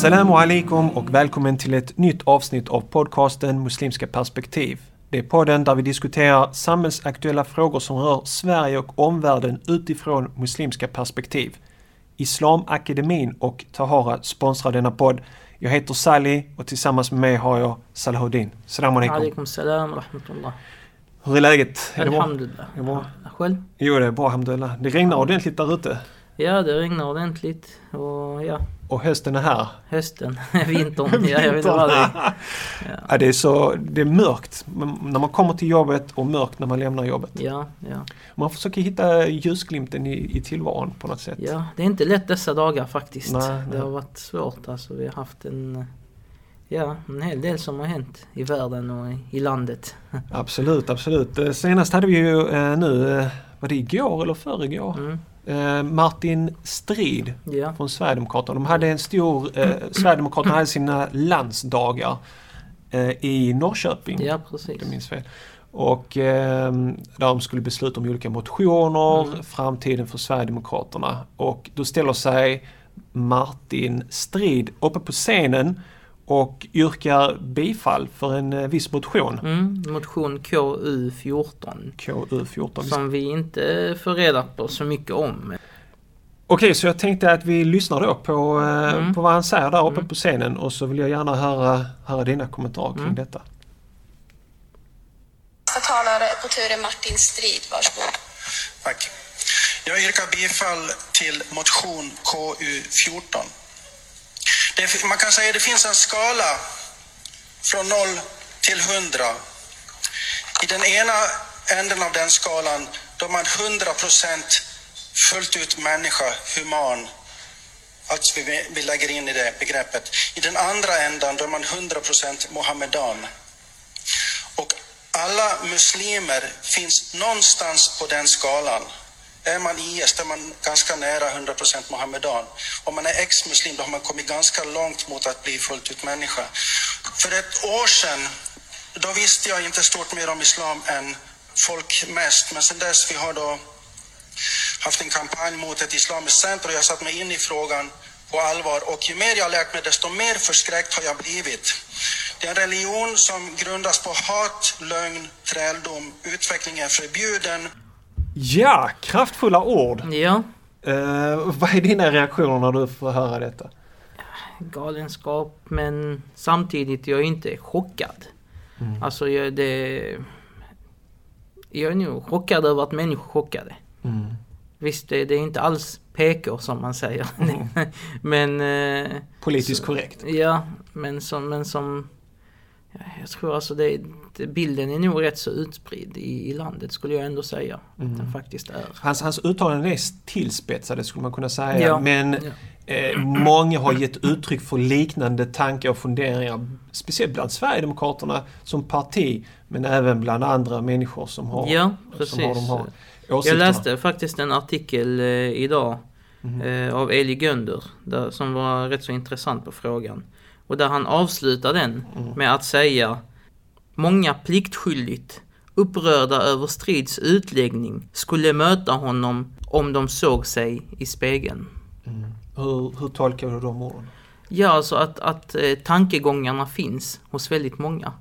Assalamu alaikum och välkommen till ett nytt avsnitt av podcasten Muslimska perspektiv. Det är podden där vi diskuterar samhällsaktuella frågor som rör Sverige och omvärlden utifrån muslimska perspektiv. Islamakademin och Tahara sponsrar denna podd. Jag heter Sally och tillsammans med mig har jag Salahuddin. Salam alaikum. Salam rahmatullah. Hur är läget? Är det bra? Alhamdulillah. Är det bra? Själv? Jo, det är bra alhamdulillah. Det regnar ordentligt där ute. Ja, det regnar ordentligt och ja, Och hösten är här. hösten, vintern, ja jag vet inte vad det är. Ja. Ja, det är så, det är mörkt när man kommer till jobbet och mörkt när man lämnar jobbet. Ja, ja, Man försöker hitta ljusglimten i, i tillvaron på något sätt. ja. Det är inte lätt dessa dagar faktiskt. Nej, Det nej. har varit svårt alltså. Vi har haft en, ja, en hel del som har hänt i världen och i, i landet. Absolut, absolut. Eh, Senast hade vi ju eh, nu, eh, var det igår eller förrgår? Mm. Eh, Martin Strid Ja, från Sverigedemokraterna. De hade en stor, eh, Sverigedemokraterna hade sina landsdagar eh, i Norrköping. ja om precis. inte minns fel. Och eh, där de skulle besluta om olika motioner, Mm. framtiden för Sverigedemokraterna. Och då ställer sig Martin Strid uppe på scenen och yrkar bifall för en eh, viss motion. Mm, motion KU14. KU14. Som vi inte får reda på så mycket om. Okej, så jag tänkte att vi lyssnar då på, eh, Mm. på vad han säger där uppe Mm. på scenen och så vill jag gärna höra, höra dina kommentarer kring Mm. detta. Nästa talare på tur är Martin Strid. Varsågod. Tack. Jag yrkar bifall till motion KU14. Det, man kan säga att det finns en skala från 0 till 100. I den ena änden av den skalan då är man 100% fullt ut människa, human. Alltså vi, vi lägger in i det begreppet. I den andra ändan då är man 100% mohammedan. Och alla muslimer finns någonstans på den skalan. Är man IS då är man ganska nära 100% Muhammedan. Om man är ex-muslim då har man kommit ganska långt mot att bli fullt ut människa. För ett år sedan, då visste jag inte stort mer om islam än folk mest. Men sen dess vi har då haft en kampanj mot ett islamiskt center och jag har satt mig in i frågan på allvar. Och ju mer jag har lärt mig desto mer förskräckt har jag blivit. Det är en religion som grundas på hat, lögn, träldom. Utveckling är förbjuden. Ja, kraftfulla ord! Ja, Eh, vad är dina reaktioner när du får höra detta? galenskap men samtidigt jag är inte chockad. Mm. Alltså jag, det... Jag är nog chockad över att människor är chockade. Mm. Visst, det, det är inte alls PK som man säger. men... Eh, Politiskt Så- korrekt. ja, men som... Men som jag tror alltså det, bilden är nog rätt så utspridd i, i landet skulle jag ändå säga. Att Mm. den faktiskt är. Hans, hans uttalanden är tillspetsade skulle man kunna säga. Ja. Men Ja. eh, många har gett uttryck för liknande tankar och funderingar. Speciellt bland Sverigedemokraterna som parti. Men även bland andra människor som har, Ja, som precis. har de här Jag åsikterna. läste faktiskt en artikel eh, idag eh, av Eli Gönder där, som var rätt så intressant på frågan. Och där han avslutar den Mm. med att säga Många pliktskyldigt upprörda över Strids utläggning skulle möta honom om de såg sig i spegeln. Hur, hur tolkar du de orden? Ja, alltså att, att eh, tankegångarna finns hos väldigt många.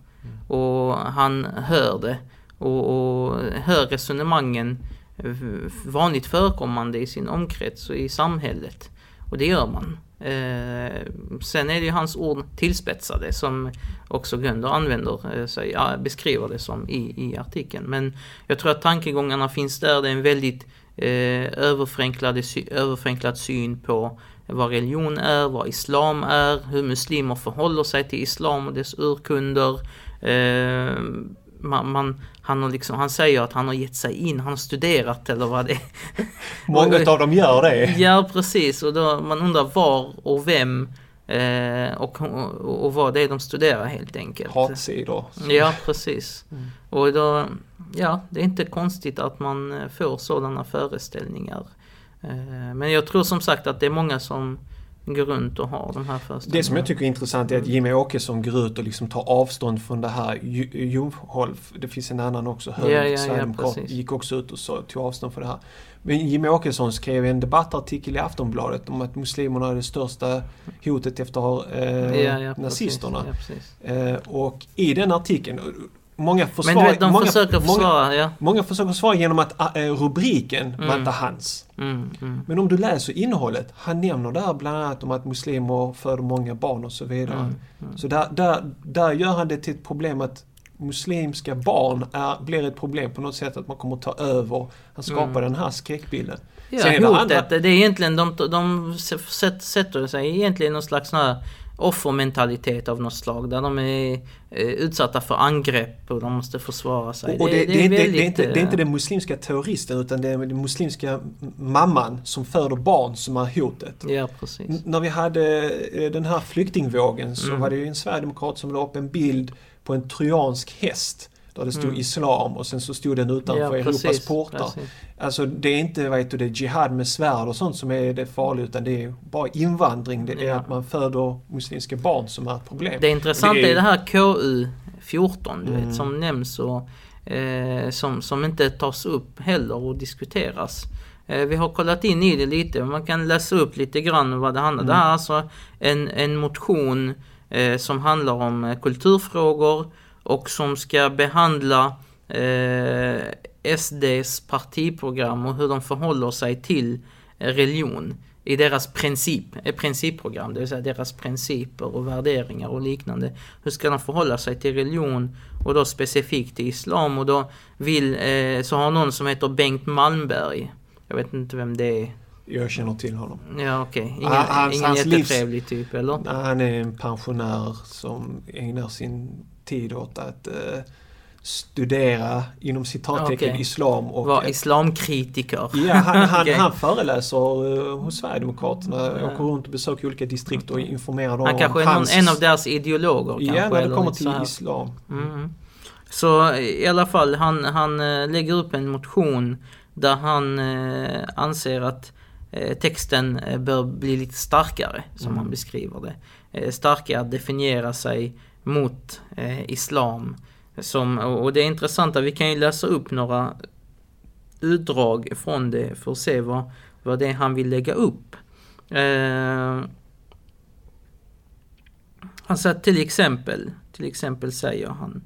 Och han hör det och, och hör resonemangen vanligt förekommande i sin omkrets och i samhället. Och det gör man. Eh, sen är det ju hans ord tillspetsade som också Gunder använder, eh, sig, ja, beskriver det som i, i artikeln. Men jag tror att tankegångarna finns där. Det är en väldigt eh, överförenklad, överförenklad syn på vad religion är, vad islam är, hur muslimer förhåller sig till islam och dess urkunder. Eh, man, man, han, har liksom, han säger att han har gett sig in, han har studerat eller vad det är. Många av dem gör det. Ja precis och då man undrar var och vem eh, och, och, och vad det är de studerar helt enkelt. Hatsidor. Ja precis. Mm. Och då, ja det är inte konstigt att man eh, får sådana föreställningar. Eh, Men jag tror som sagt att det är många som går runt och har de här föreställningarna. Det som jag tycker är intressant är att Jimmy Åkesson går ut och liksom tar avstånd från det här. Ju- Juholt, det finns en annan också, höger, Ja, ja, ja, sverigedemokrat, precis. gick också ut och så, tog avstånd från det här. Men Jimmy Åkesson skrev en debattartikel i Aftonbladet om att muslimerna är det största hotet efter eh, Ja, ja, nazisterna. Ja, precis. Eh, och i den artikeln, många Men försvarar... du vet, de många, försöker många, försvara, ja. många försöker svara genom att eh, rubriken var Mm. inte hans. Mm, mm. Men om du läser innehållet, han nämner där bland annat om att muslimer föder många barn och så vidare. Mm, mm. Så där, där, där gör han det till ett problem att muslimska barn är, blir ett problem på något sätt att man kommer ta över. Han skapar Mm. den här skräckbilden. Ja, Sen är det hotet, andra- det är egentligen, de, de sätter, sig egentligen i någon slags här offermentalitet av något slag. Där de är eh, utsatta för angrepp och de måste försvara sig. Och, och det, det, är inte, det, är väldigt, inte, det är inte eh, den muslimska terroristen utan det är den muslimska mamman som föder barn som är hotet. Ja, precis. N- När vi hade eh, den här flyktingvågen så Mm. var det ju en sverigedemokrat som la upp en bild på en trojansk häst. Där det stod Mm. islam och sen så stod den utanför Ja, Europas precis, portar. precis. Alltså det är inte vad heter det, jihad med svärd och sånt som är det farliga utan det är bara invandring. Det är Ja. att man föder muslimska barn som är ett problem. Det intressanta Det är- är det här KU14 du Mm. vet, som nämns och eh, som, som inte tas upp heller och diskuteras. Eh, vi har kollat in i det lite, man kan läsa upp lite grann vad det handlar om. Det här är alltså en, en motion eh, som handlar om eh, kulturfrågor och som ska behandla eh, SDs partiprogram och hur de förhåller sig till eh, religion i deras princip, eh, principprogram, det vill säga deras principer och värderingar och liknande. Hur ska de förhålla sig till religion och då specifikt till islam och då vill, eh, så har någon som heter Bengt Malmberg, jag vet inte vem det är. Jag känner till honom. Ja okej, ingen, Ah, ingen hans livs- jättetrevlig typ eller? Han är en pensionär som ägnar sin tid åt att eh, studera inom citattecken Okej. islam och Var islamkritiker. Ja, han, han, Okej. han föreläser uh, hos Sverigedemokraterna, Ja. åker runt och besöker olika distrikt och informerar dem Han kanske är någon, hans... en av deras ideologer Ja, kanske. när det kommer till islam. Mm. Så i alla fall, han, han eh, lägger upp en motion där han eh, anser att eh, texten eh, bör bli lite starkare, som Mm. han beskriver det. Eh, starkare definiera sig mot eh, islam. Som, och det är intressant att vi kan ju läsa upp några utdrag från det för att se vad, vad det är han vill lägga upp. Eh, alltså till exempel, till exempel säger han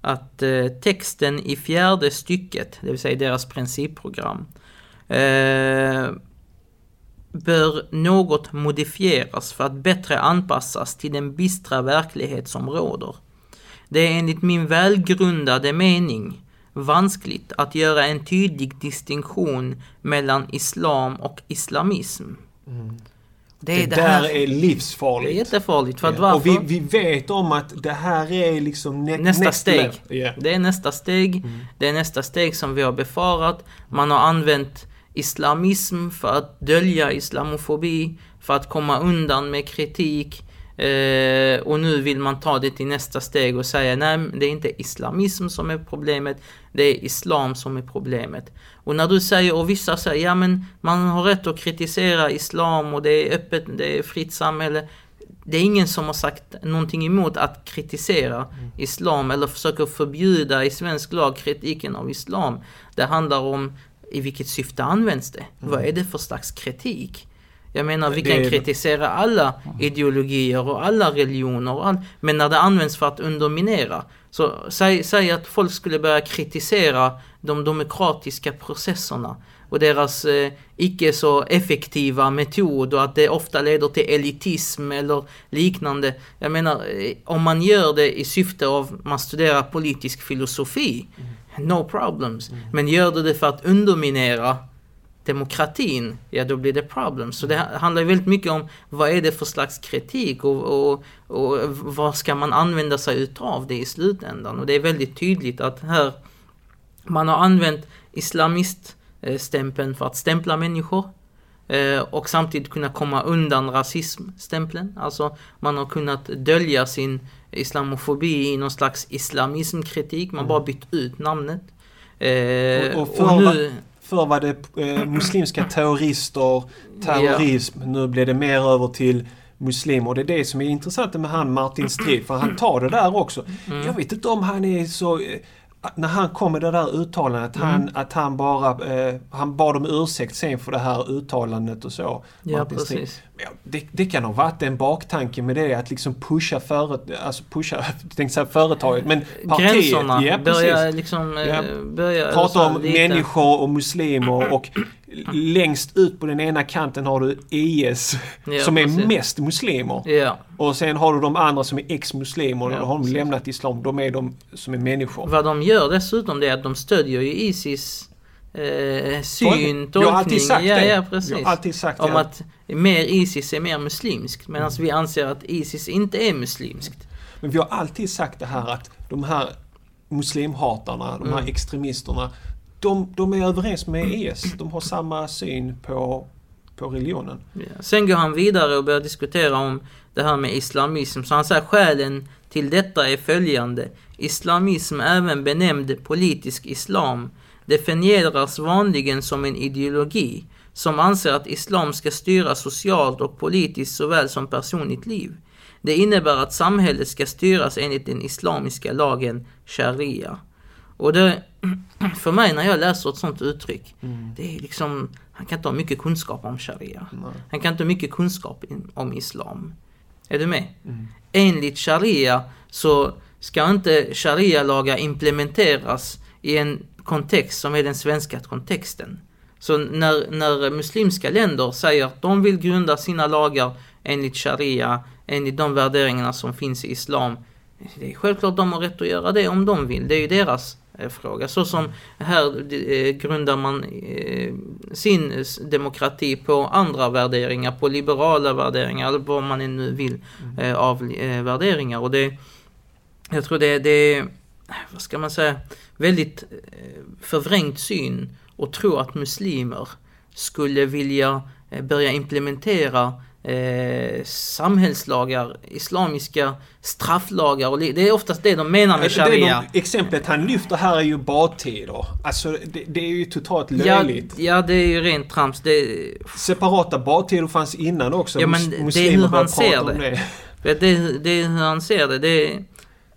att eh, texten i fjärde stycket, det vill säga deras principprogram, eh, bör något modifieras för att bättre anpassas till den bistra verklighet som råder. Det är enligt min välgrundade mening vanskligt att göra en tydlig distinktion mellan islam och islamism. Det, Det, är det, där här, är det är livsfarligt. jättefarligt. För att varför? Och vi, vi vet om att det här är liksom ne- Nästa steg. Ja. Det är nästa steg. Mm. Det är nästa steg som vi har befarat. Man har använt islamism för att dölja islamofobi, för att komma undan med kritik. Eh, och nu vill man ta det till nästa steg och säga nej, det är inte islamism som är problemet, det är islam som är problemet. Och när du säger, och vissa säger, ja men man har rätt att kritisera islam och det är öppet, det är fritt samhälle. Det är ingen som har sagt någonting emot att kritisera islam eller försöka förbjuda i svensk lag kritiken av islam. Det handlar om i vilket syfte används det? Vad är det för slags kritik? Jag menar, vi kan är- kritisera alla ideologier och alla religioner, och all, men när det används för att underminera. Så säg, säg att folk skulle börja kritisera de demokratiska processerna och deras eh, icke så effektiva metod och att det ofta leder till elitism eller liknande. Jag menar, eh, om man gör det i syfte av, man studerar politisk filosofi, no problems. Men gör du det för att underminera demokratin, ja då blir det problem. Så det handlar ju väldigt mycket om vad är det för slags kritik och, och, och vad ska man använda sig utav det i slutändan. Och det är väldigt tydligt att här man har använt islamiststämpeln för att stämpla människor eh, och samtidigt kunna komma undan rasismstämpeln. Alltså man har kunnat dölja sin islamofobi i någon slags islamismkritik, man bara bytt ut namnet. Eh, Och- och och, nu, Förr var det eh, muslimska terrorister, terrorism. Nu blir det mer över till muslimer. Och det är det som är intressant med han Martin Strid. För han tar det där också. Mm. Jag vet inte om han är så... eh, När han kom med det där uttalandet, Mm. han, att han bara... Eh, han bad om ursäkt sen för det här uttalandet och så. Ja, precis. Ja, det, det kan ha varit en baktanke med det, att liksom pusha, före, alltså pusha tänkte säga företaget, men partiet. Gränserna ja, precis. liksom... eh, Ja. Börja, Prata om lite- människor och muslimer och längst ut på den ena kanten har du IS Ja, som är precis. mest muslimer. Ja. Och sen har du de andra som är ex-muslimer och Ja, då har de precis. lämnat islam. De är de som är människor. Vad de gör dessutom det är att de stödjer ju Isis eh, syn, Jag har alltid tolkning. sagt ja, det. ja, precis. Alltid sagt Om att mer Isis är mer muslimskt medan vi anser att Isis inte är muslimskt. Men vi har alltid sagt det här att de här muslimhatarna, de här Mm. extremisterna, de, de är överens med IS. De har samma syn på, på religionen. Ja. Sen går han vidare och börjar diskutera om det här med islamism. Så han säger skälen till detta är följande. Islamism, även benämnd politisk islam, definieras vanligen som en ideologi som anser att islam ska styra socialt och politiskt såväl som personligt liv. Det innebär att samhället ska styras enligt den islamiska lagen sharia. Och det, för mig när jag läser ett sånt uttryck, det är liksom, han kan inte ha mycket kunskap om sharia. Nej. Han kan inte ha mycket kunskap in- om islam. Är du med? Enligt sharia så ska inte sharia-lagar implementeras i en kontext som är den svenska kontexten. Så när, när muslimska länder säger att de vill grunda sina lagar enligt sharia, enligt de värderingarna som finns i islam, det är självklart de har rätt att göra det om de vill. Det är ju deras eh, fråga. Så som här eh, grundar man eh, sin demokrati på andra värderingar, på liberala värderingar eller vad man nu vill eh, av värderingar. Och det, jag tror det, det är, vad ska man säga, väldigt förvrängt syn och tro att muslimer skulle vilja börja implementera eh, samhällslagar, islamiska strafflagar och det är oftast det de menar med är sharia. de, exemplet han lyfter här är ju badtider. Alltså det, det är ju totalt Ja, löjligt. ja, det är ju rent trams. Det, Separata badtider fanns innan också. Ja, men Mus- det är hur han ser det. det, det, det är hur han ser det. det.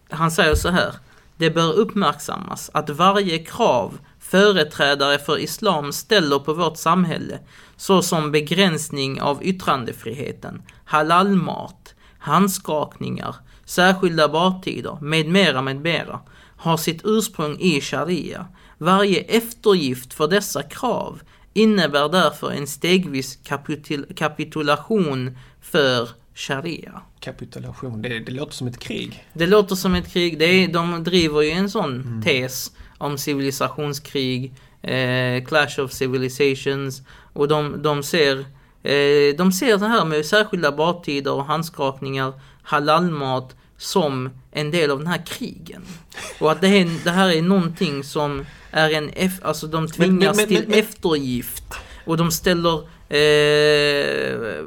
Han säger så här. Det bör uppmärksammas att varje krav företrädare för islam ställer på vårt samhälle, såsom begränsning av yttrandefriheten, halalmat, handskakningar, särskilda badtider med mera med mera, har sitt ursprung i sharia. Varje eftergift för dessa krav innebär därför en stegvis kapitul- kapitulation för sharia. Kapitulation, det, det låter som ett krig. Det låter som ett krig. Det är, de driver ju en sån tes om civilisationskrig, eh, clash of civilizations och de, de ser eh, de ser det här med särskilda badtider och handskakningar, halalmat som en del av den här krigen. Och att det, är, det här är någonting som är en, alltså de tvingas men- till men- men- eftergift. Och de ställer eh,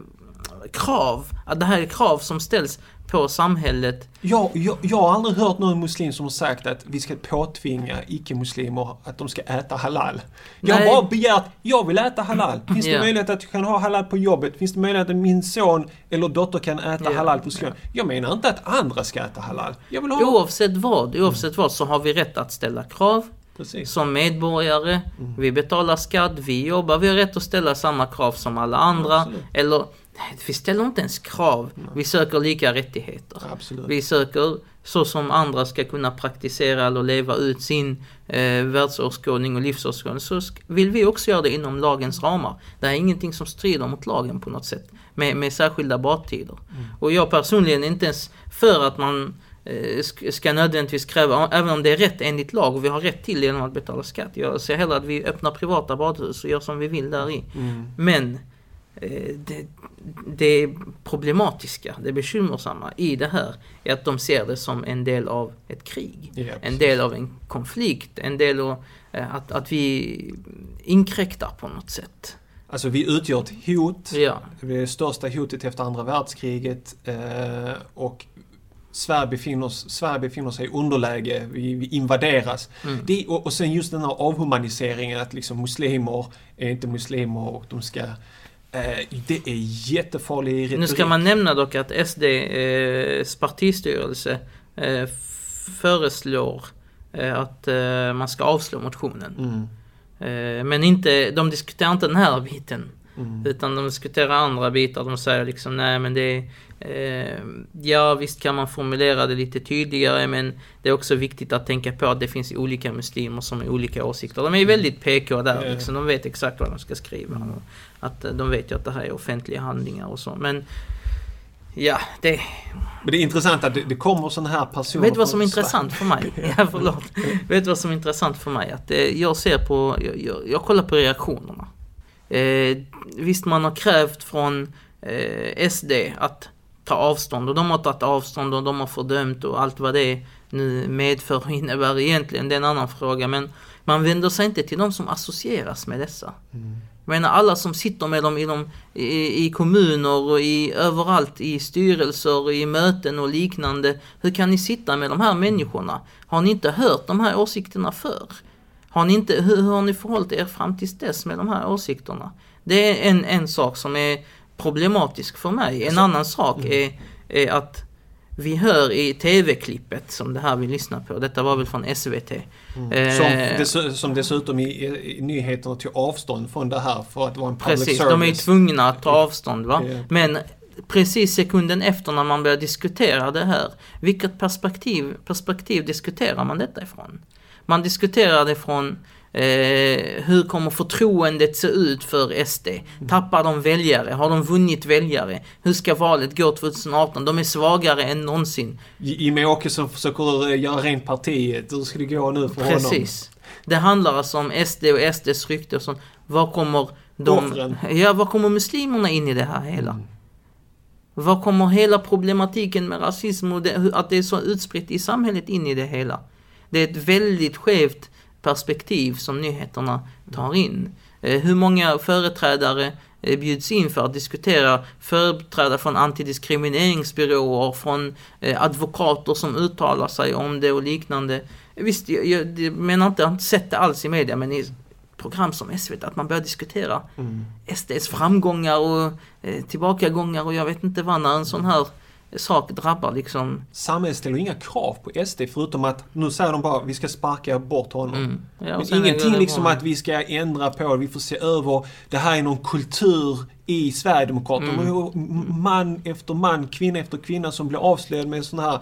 krav, att det här är krav som ställs på samhället. Jag, jag, jag har aldrig hört någon muslim som har sagt att vi ska påtvinga icke-muslimer att de ska äta halal. Jag har bara begärt, jag vill äta halal. Finns det Ja. möjlighet att jag kan ha halal på jobbet? Finns det möjlighet att min son eller dotter kan äta Ja. halal på skolan? Jag menar inte att andra ska äta halal. Jag vill ha... Oavsett vad, oavsett vad så har vi rätt att ställa krav Precis. som medborgare. Vi betalar skatt, vi jobbar, vi har rätt att ställa samma krav som alla andra. Absolut. Eller, nej, vi ställer inte ens krav, vi söker lika rättigheter. Absolut. Vi söker så som andra ska kunna praktisera eller leva ut sin eh, världsåskådning och livsåskådning så vill vi också göra det inom lagens ramar. Det är ingenting som strider mot lagen på något sätt med, med särskilda badtider. Och jag personligen är inte ens för att man eh, sk- ska nödvändigtvis kräva, även om det är rätt enligt lag och vi har rätt till det genom att betala skatt. Jag ser hellre att vi öppnar privata badhus och gör som vi vill där i. Mm. Men det, det problematiska, det bekymmersamma i det här är att de ser det som en del av ett krig. Ja, en del av en konflikt, en del av eh, att, att vi inkräktar på något sätt. Alltså vi utgör ett hot. Ja, Det är det största hotet efter andra världskriget. Eh, och Sverige befinner, Sverige befinner sig i underläge, vi, vi invaderas. Mm. Det, och, och sen just den här avhumaniseringen att liksom muslimer är inte muslimer och de ska... Eh, det är jättefarlig retorik. Nu ska man nämna dock att SDs partistyrelse eh, föreslår eh, att eh, man ska avslå motionen. Mm, Eh, men inte, de diskuterar inte den här biten. mm. Utan de diskuterar andra bitar. De säger liksom nej men det är, eh, Ja visst kan man formulera det lite tydligare men det är också viktigt att tänka på att det finns olika muslimer som har olika åsikter. De är ju väldigt PK där liksom. De vet exakt vad de ska skriva. Och att eh, de vet ju att det här är offentliga handlingar och så. Men Ja, det... Men det är intressant att det, kommer sådana här personer Vet du vad som är intressant för mig? Ja, förlåt. Vet du vad som är intressant för mig? Att eh, jag ser på, jag, jag, jag kollar på reaktionerna. Eh, visst, man har krävt från eh, SD att ta avstånd och de har tagit avstånd och de har fördömt och allt vad det nu medför och innebär egentligen, det är en annan fråga. Men man vänder sig inte till de som associeras med dessa. Jag menar alla som sitter med dem i, de, i, i kommuner och i, överallt i styrelser i möten och liknande. Hur kan ni sitta med de här människorna? Har ni inte hört de här åsikterna förr? Har ni inte, hur, hur har ni förhållit er fram tills dess med de här åsikterna? Det är en, en sak som är problematisk för mig. En annan sak är, är att vi hör i tv-klippet som det här vi lyssnar på, detta var väl från SVT. Som, Eh, dess, som dessutom i, i nyheterna tog avstånd från det här för att det var en public Precis, service. de är tvungna att ta avstånd va. Ja. Men precis sekunden efter när man börjar diskutera det här, vilket perspektiv, perspektiv diskuterar man detta ifrån? Man diskuterar det från eh, hur kommer förtroendet se ut för SD? Tappar de väljare? Har de vunnit väljare? Hur ska valet gå 2018? De är svagare än någonsin. Jimmie Åkesson försöker eh, göra rent partiet. Hur ska det gå nu för honom? Precis. Det handlar alltså om SD och SDs rykte och sånt. Vad kommer de... Offren. Ja, vad kommer muslimerna in i det här hela? Vad kommer hela problematiken med rasism och det, att det är så utspritt i samhället in i det hela? Det är ett väldigt skevt perspektiv som nyheterna tar in. Eh, hur många företrädare eh, bjuds in för att diskutera företrädare från antidiskrimineringsbyråer, från eh, advokater som uttalar sig om det och liknande. Visst, jag, jag, jag menar inte, jag har inte sett det alls i media, men i program som SVT, att man börjar diskutera Mm. SDs framgångar och eh, tillbakagångar och jag vet inte vad när en sån här sak drabbar liksom. Samhället ställer inga krav på SD förutom att nu säger de bara vi ska sparka bort honom. Mm. Ja, Men ingenting liksom att vi ska ändra på vi får se över. Det här är någon kultur i Sverigedemokraterna. Mm. Man efter man, kvinna efter kvinna som blir avslöjad med sådana här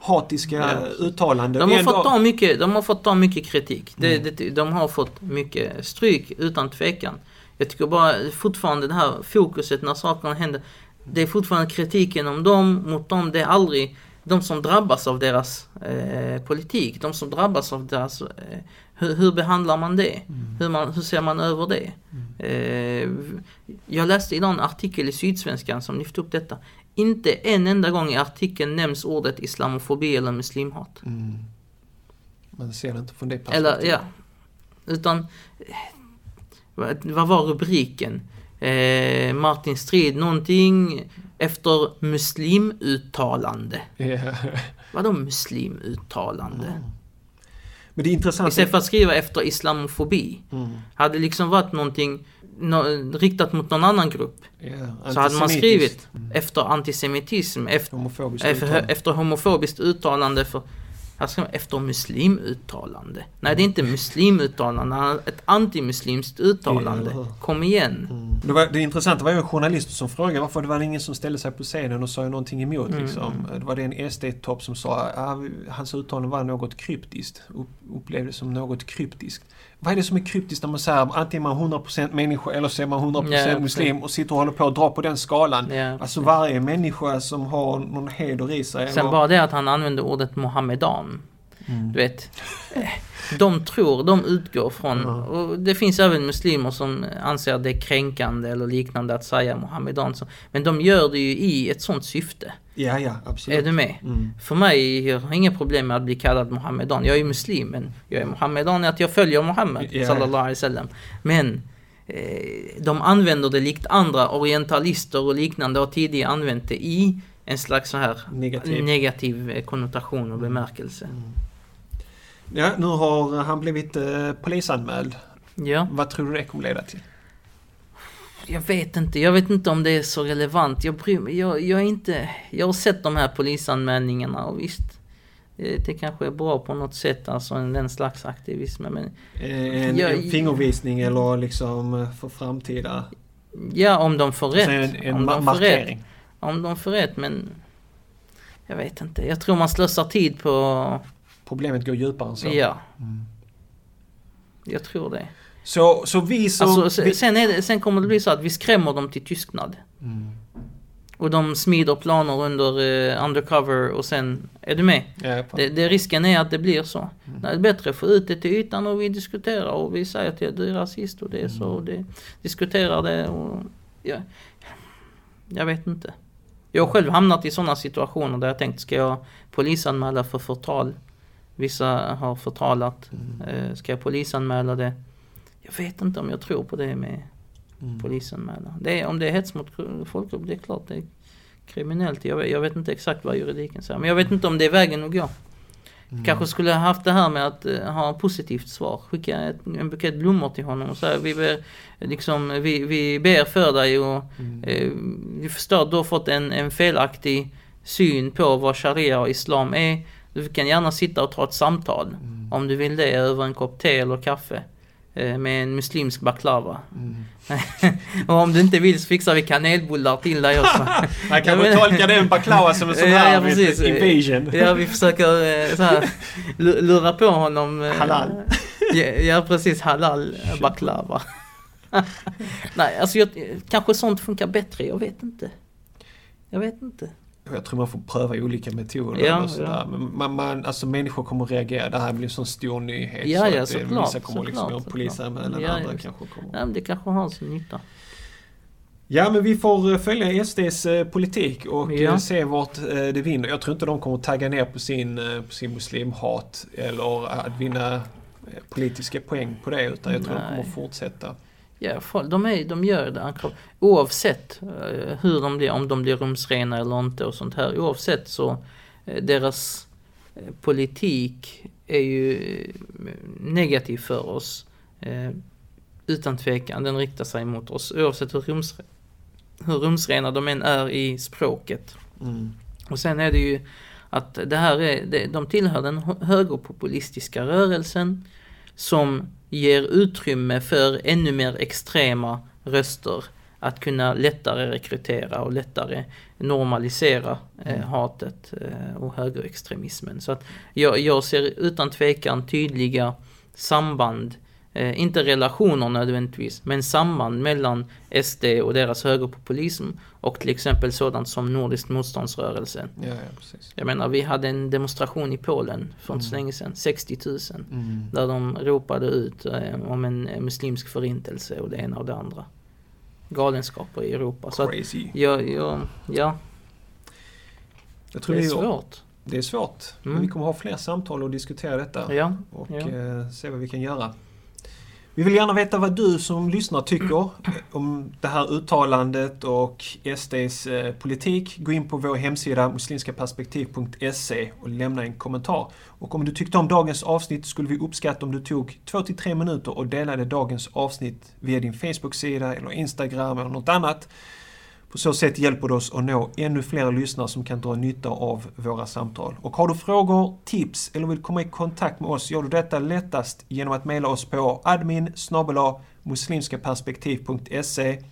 hatiska Ja. uttalanden. De har, Ändå- fått ta mycket, de har fått ta mycket kritik. Mm. det, de har fått mycket stryk utan tvekan. Jag tycker bara fortfarande det här fokuset när sakerna händer. Det är fortfarande kritiken om dem, mot dem. Det är aldrig de som drabbas av deras eh, politik. De som drabbas av deras... Eh, hur, hur behandlar man det? Hur, man, hur ser man över det? Eh, jag läste idag en artikel i Sydsvenskan som lyfte upp detta. Inte en enda gång i artikeln nämns ordet islamofobi eller muslimhat. Mm. Man ser det inte från det perspektivet. Eller ja. Utan, eh, vad var rubriken? Eh, Martin Strid någonting efter muslimuttalande. Ja. Vadå muslimuttalande? Men det är intressant. Istället för att skriva efter islamofobi. Mm. Hade det liksom varit någonting nå, riktat mot någon annan grupp. Ja, Så hade man skrivit efter antisemitism, efter, Homofobiskt uttalande. efter homofobiskt uttalande för här ska man, efter muslimuttalande. Nej, det är inte muslimuttalande, han ett antimuslimskt uttalande. Ja. Kom igen. Mm. Det, var, det intressanta var ju en journalist som frågade varför det var ingen som ställde sig på scenen och sa någonting emot. Mm. Liksom. Det var det en SD-topp som sa att hans uttalande var något kryptiskt. Upp, upplevdes som något kryptiskt. Vad är det som är kryptiskt när man säger antingen är man 100% människa eller så är man 100% Ja, precis. muslim och sitter och håller på att dra på den skalan. Ja. Alltså varje människa som har någon heder i sig. Sen eller- bara det att han använde ordet Mohammedan. Mm. Du vet. De tror, de utgår från, och det finns även muslimer som anser att det är kränkande eller liknande att säga Mohammedan. Så- Men de gör det ju i ett sånt syfte. Ja, ja, absolut. Är du med? Mm. För mig, jag har inga problem med att bli kallad Mohammedan. Jag är muslim, men jag är Mohammedan att jag följer Mohammed, Ja. sallallahu alaihi wasallam. Men eh, de använder det likt andra orientalister och liknande har tidigare använt det i en slags så här Negativ. negativ konnotation och bemärkelse. Ja, nu har han blivit eh, polisanmäld. Ja, Vad tror du det kommer leda till? jag vet inte. Jag vet inte om det är så relevant. Jag. Jag, jag är inte... Jag har sett de här polisanmälningarna och visst. Det, det kanske är bra på något sätt, alltså en, en slags aktivism. Men Eh, En, Ja, en fingervisning eller liksom eh, för framtida... ja, om de får rätt. En, en om, de får rätt markering. om de får rätt, men... Jag vet inte. Jag tror man slösar tid på... Problemet går djupare än så. Ja, Mm. jag tror det. Så, så vi som... Alltså, vi, sen, det, sen kommer det bli så att vi skrämmer dem till tystnad. mm. Och de smider planer under eh, undercover och sen... Är du med? ja, Det, det, risken är att det blir så. Mm. Det är bättre att få ut det till ytan och vi diskuterar och vi säger att du är rasist och det är så och det diskuterar det och... Ja, jag vet inte. Jag har själv hamnat i sådana situationer där jag tänkt, ska jag polisanmäla för förtal? Vissa har förtalat. Mm. Eh, ska jag polisanmäla det? Jag vet inte om jag tror på det med Mm. polisanmälan. Det är, om det är hets mot folkgrupp, det är klart det är kriminellt. Jag vet, jag vet inte exakt vad juridiken säger. Men jag vet inte om det är vägen att gå. Mm. Kanske skulle jag haft det här med att eh, ha ett positivt svar. Skicka ett, en bukett blommor till honom och säga vi ber, liksom, vi, vi ber för dig och Mm. eh, vi förstår att du har fått en, en felaktig syn på vad sharia och islam är. Du kan gärna sitta och ta ett samtal Mm. om du vill det över en kopp te eller kaffe eh, med en muslimsk baklava. Mm. och om du inte vill så fixar vi kanelbullar till dig också. Han Ja, kanske men- tolkar den baklava som en sån här ja, precis. invasion. Ja, vi försöker eh, så här, lu- lura på honom. eh, Halal. Ja, ja precis, halal baklava. Nej, alltså jag, kanske sånt funkar bättre, jag vet inte. Jag vet inte. Jag tror man får pröva olika metoder. Ja, och sådär. ja. Men man, man, alltså människor kommer att reagera. Det här blir en sån stor nyhet. Ja, så ja, såklart, Vissa kommer liksom såklart, att polisanmäla, såklart. Ja, andra ja. kanske kommer. Nej, men det kanske har sin nytta. Ja, men vi får eh, följa SDs eh, politik och Ja. eh, se vart det vinner. Jag tror inte de kommer att tagga ner på sin, på sin muslimhat eller att vinna politiska poäng på det. Utan jag tror de kommer Nej. fortsätta. Ja, folk, de, är, de gör det. anklagar- Oavsett eh, hur de blir, om de blir rumsrena eller inte och sånt här. Oavsett så, eh, deras eh, politik är ju negativ för oss. Utan tvekan, den riktar sig mot oss. Oavsett hur, rums, hur rumsrena de än är i språket. Mm. Och sen är det ju att det här är, de tillhör den hö- högerpopulistiska rörelsen som ger utrymme för ännu mer extrema röster att kunna lättare rekrytera och lättare normalisera eh, Mm. hatet eh, och högerextremismen. Så att jag, jag ser utan tvekan tydliga samband, eh, inte relationer nödvändigtvis, men samband mellan SD och deras högerpopulism och till exempel sådant som Nordisk motståndsrörelse. Ja, ja. Jag menar, vi hade en demonstration i Polen för inte så länge sedan, 60 000. Mm. Där de ropade ut eh, om en muslimsk förintelse och det ena och det andra. Galenskaper i Europa. Så att, Crazy. ja, ja, ja, Jag tror det är svårt. Det är svårt. Men Mm. vi kommer ha fler samtal och diskutera detta. Ja, och ja. eh, se vad vi kan göra. Vi vill gärna veta vad du som lyssnar tycker om det här uttalandet och SDs eh, politik. Gå in på vår hemsida muslimskaperspektiv.se och lämna en kommentar. Och om du tyckte om dagens avsnitt skulle vi uppskatta om du tog 2-3 minuter och delade dagens avsnitt via din Facebook-sida eller Instagram eller något annat. På så sätt hjälper det oss att nå ännu fler lyssnare som kan dra nytta av våra samtal. Och har du frågor, tips eller vill komma i kontakt med oss gör du detta lättast genom att mejla oss på admin muslimskaperspektiv.se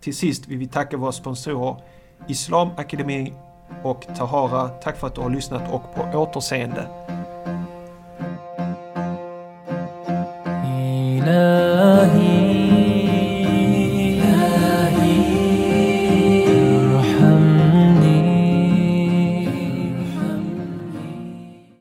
Till sist vill vi tacka våra sponsorer Islamakademin och Tahara. Tack för att du har lyssnat och på återseende. إلهي